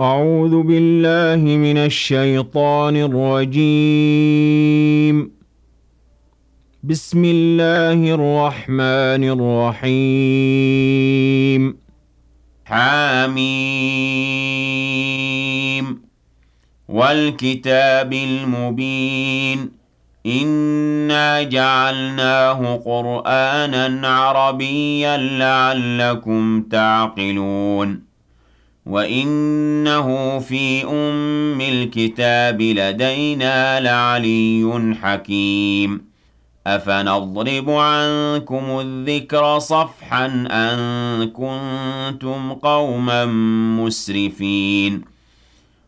أعوذ بالله من الشيطان الرجيم. بسم الله الرحمن الرحيم. حاميم والكتاب المبين. إنا جعلناه قرآنا عربيا لعلكم تعقلون. وإنه في أم الكتاب لدينا لعلي حكيم أفنضرب عنكم الذكر صفحا أن كنتم قوما مسرفين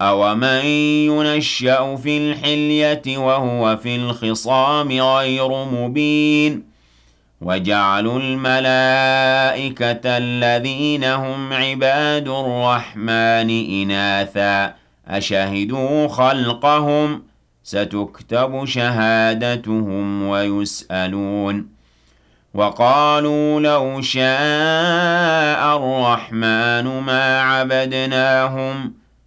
أَوَمَن يُنَشَّأُ فِي الْحِلْيَةِ وَهُوَ فِي الْخِصَامِ غَيْرُ مُبِينٍ وَجَعَلُوا الْمَلَائِكَةَ الَّذِينَ هُمْ عِبَادُ الرَّحْمَنِ إِنَاثًا أَشَهِدُوا خَلْقَهُمْ سَتُكْتَبُ شَهَادَتُهُمْ وَيُسْأَلُونَ وَقَالُوا لَوْ شَاءَ الرَّحْمَنُ مَا عَبَدْنَاهُمْ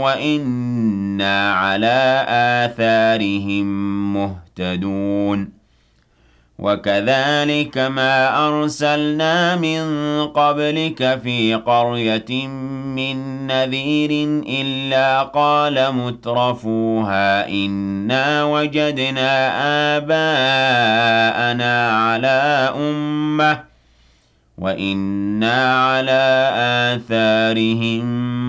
وَإِنَّا عَلَى آثَارِهِم مُهْتَدُونَ وَكَذَلِكَ مَا أَرْسَلْنَا مِن قَبْلِكَ فِي قَرْيَةٍ مِّن نَّذِيرٍ إِلَّا قَالَ مُتْرَفُوهَا إِنَّا وَجَدْنَا آبَاءَنَا عَلَىٰ أُمَّةٍ وَإِنَّا عَلَىٰ آثَارِهِم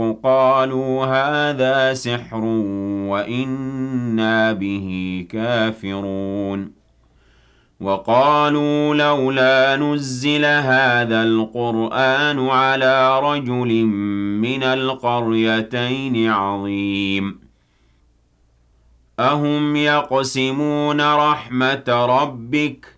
قَالُوا هَٰذَا سِحْرٌ وَإِنَّا بِهِ كَافِرُونَ. وَقَالُوا لَوْلَا نُزِّلَ هَٰذَا الْقُرْآنُ عَلَىٰ رَجُلٍ مِّنَ الْقَرْيَتَيْنِ عَظِيمٍ. أَهُمْ يَقْسِمُونَ رَحْمَتَ رَبِّكَ ۚ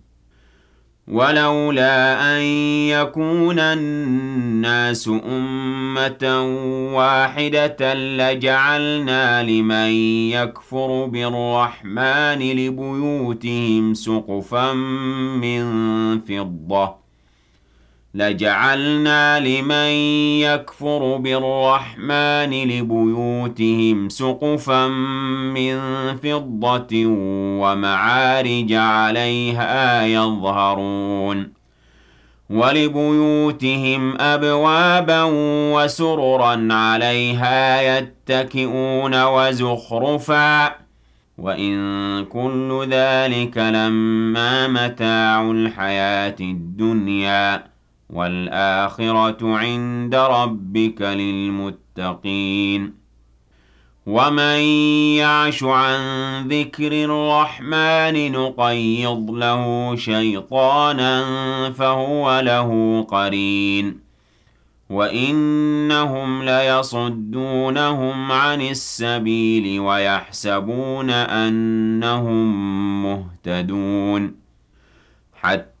وَلَوْلَا أَن يَكُونَ النَّاسُ أُمَّةً وَاحِدَةً لَّجَعَلْنَا لِمَن يَكْفُرُ بِالرَّحْمَٰنِ لِبُيُوتِهِمْ سُقُفًا مِّن فِضَّةٍ. لَجَعَلْنَا لِمَن يَكْفُرُ بِالرَّحْمَٰنِ لِبُيُوتِهِمْ سُقُفًا مِّن فِضَّةٍ وَمَعَارِجَ عَلَيْهَا يَظْهَرُونَ وَلِبُيُوتِهِمْ أَبْوَابًا وَسُرُرًا عَلَيْهَا يَتَّكِئُونَ وَزُخْرُفًا ۚ وَإِن كُلُّ ذَٰلِكَ لَمَّا مَتَاعُ الْحَيَاةِ الدُّنْيَا وَالْآخِرَةُ عِندَ رَبِّكَ لِلْمُتَّقِينَ. وَمَن يَعْشُ عَن ذِكْرِ الرَّحْمَٰنِ نُقَيِّضْ لَهُ شَيْطَانًا فَهُوَ لَهُ قَرِينٌ. وَإِنَّهُمْ لَيَصُدُّونَهُمْ عَنِ السَّبِيلِ وَيَحْسَبُونَ أَنَّهُم مُّهْتَدُونَ. حَتَّىٰ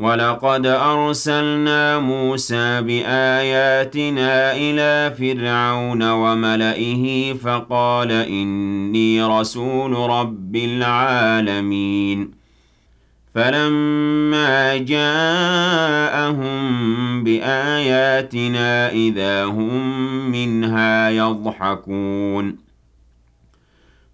وَلَقَدْ أَرْسَلْنَا مُوسَىٰ بِآيَاتِنَا إِلَىٰ فِرْعَوْنَ وَمَلَئِهِ فَقَالَ إِنِّي رَسُولُ رَبِّ الْعَالَمِينَ فَلَمَّا جَاءَهُم بِآيَاتِنَا إِذَا هُم مِّنْهَا يَضْحَكُونَ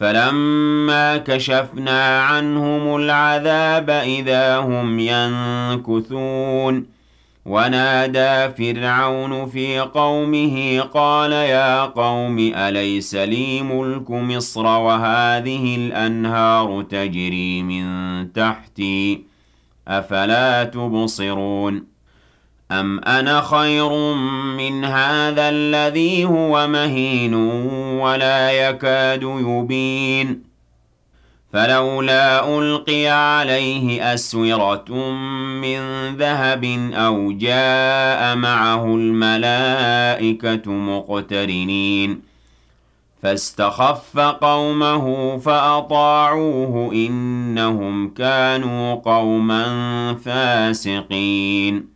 فَلَمَّا كَشَفْنَا عَنْهُمُ الْعَذَابَ إِذَا هُمْ يَنكُثُونَ. وَنَادَىٰ فِرْعَوْنُ فِي قَوْمِهِ قَالَ يَا قَوْمِ أَلَيْسَ لِي مُلْكُ مِصْرَ وَهَٰذِهِ الْأَنْهَارُ تَجْرِي مِن تَحْتِي ۖ؟ أَفَلَا تُبْصِرُونَ؟ أَمْ أَنَا خَيْرٌ مِّنْ هَٰذَا الَّذِي هُوَ مَهِينٌ وَلَا يَكَادُ يُبِينُ فَلَوْلَا أُلْقِيَ عَلَيْهِ أَسْوِرَةٌ مِّن ذَهَبٍ أَوْ جَاءَ مَعَهُ الْمَلَائِكَةُ مُقْتَرِنِينَ فَاسْتَخَفَّ قَوْمَهُ فَأَطَاعُوهُ ۚ إِنَّهُمْ كَانُوا قَوْمًا فَاسِقِينَ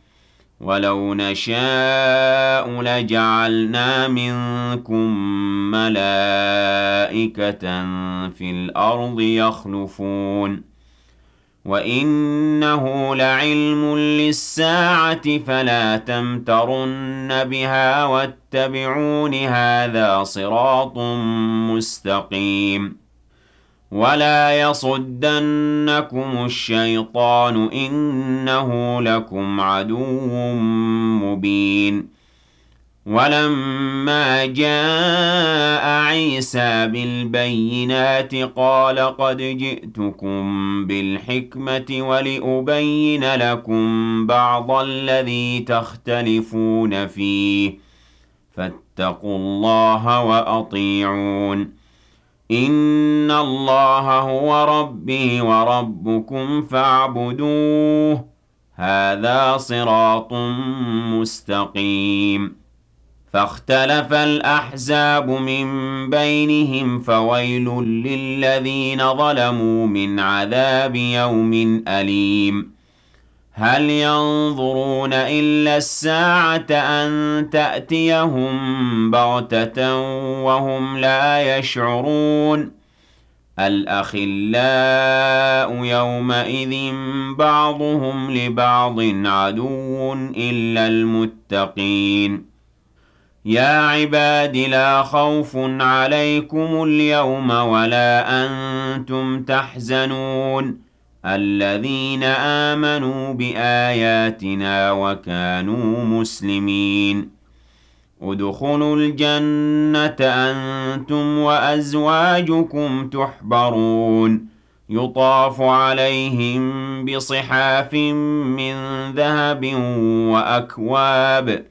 وَلَوْ نَشَاءُ لَجَعَلْنَا مِنكُم مَّلَائِكَةً فِي الْأَرْضِ يَخْلُفُونَ. وَإِنَّهُ لَعِلْمٌ لِّلسَّاعَةِ فَلَا تَمْتَرُنَّ بِهَا وَاتَّبِعُونِ ۚ هَٰذَا صِرَاطٌ مُّسْتَقِيمٌ. وَلَا يَصُدَّنَّكُمُ الشَّيْطَانُ ۖ إِنَّهُ لَكُمْ عَدُوٌّ مُّبِينٌ وَلَمَّا جَاءَ عِيسَىٰ بِالْبَيِّنَاتِ قَالَ قَدْ جِئْتُكُم بِالْحِكْمَةِ وَلِأُبَيِّنَ لَكُم بَعْضَ الَّذِي تَخْتَلِفُونَ فِيهِ ۖ فَاتَّقُوا اللَّهَ وَأَطِيعُونِ إِنَّ اللَّهَ هُوَ رَبِّي وَرَبُّكُمْ فَاعْبُدُوهُ ۚ. هَٰذَا صِرَاطٌ مُّسْتَقِيمٌ. فَاخْتَلَفَ الْأَحْزَابُ مِن بَيْنِهِمْ ۖ فَوَيْلٌ لِّلَّذِينَ ظَلَمُوا مِنْ عَذَابِ يَوْمٍ أَلِيمٍ. هَلْ يَنظُرُونَ إِلَّا السَّاعَةَ أَن تَأْتِيَهُم بَغْتَةً وَهُمْ لَا يَشْعُرُونَ؟ الْأَخِلَّاءُ يَوْمَئِذٍ بَعْضُهُمْ لِبَعْضٍ عَدُوٌّ إِلَّا الْمُتَّقِينَ. يَا عِبَادِ لَا خَوْفٌ عَلَيْكُمُ الْيَوْمَ وَلَا أَنتُمْ تَحْزَنُونَ. الَّذِينَ آمَنُوا بِآيَاتِنَا وَكَانُوا مُسْلِمِينَ. ادْخُلُوا الْجَنَّةَ أَنتُمْ وَأَزْوَاجُكُمْ تُحْبَرُونَ. يُطَافُ عَلَيْهِم بِصِحَافٍ مِّن ذَهَبٍ وَأَكْوَابٍ.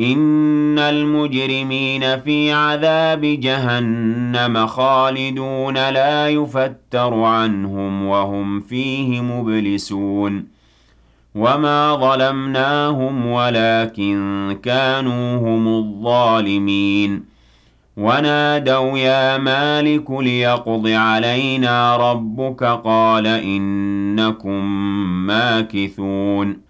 إِنَّ الْمُجْرِمِينَ فِي عَذَابِ جَهَنَّمَ خَالِدُونَ لَا يُفَتَّرُ عَنْهُمْ وَهُمْ فِيهِ مُبْلِسُونَ وَمَا ظَلَمْنَاهُمْ وَلَٰكِن كَانُوا هُمُ الظَّالِمِينَ وَنَادَوْا يَا مَالِكُ لِيَقْضِ عَلَيْنَا رَبُّكَ قَالَ إِنَّكُم مَّاكِثُونَ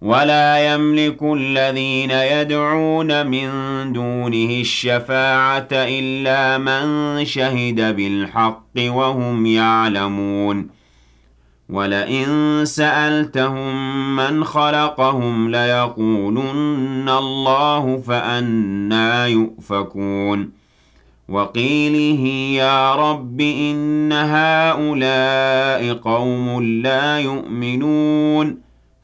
ولا يملك الذين يدعون من دونه الشفاعة إلا من شهد بالحق وهم يعلمون. ولئن سألتهم من خلقهم ليقولن الله فأنا يؤفكون. وقيله يا رب إن هؤلاء قوم لا يؤمنون.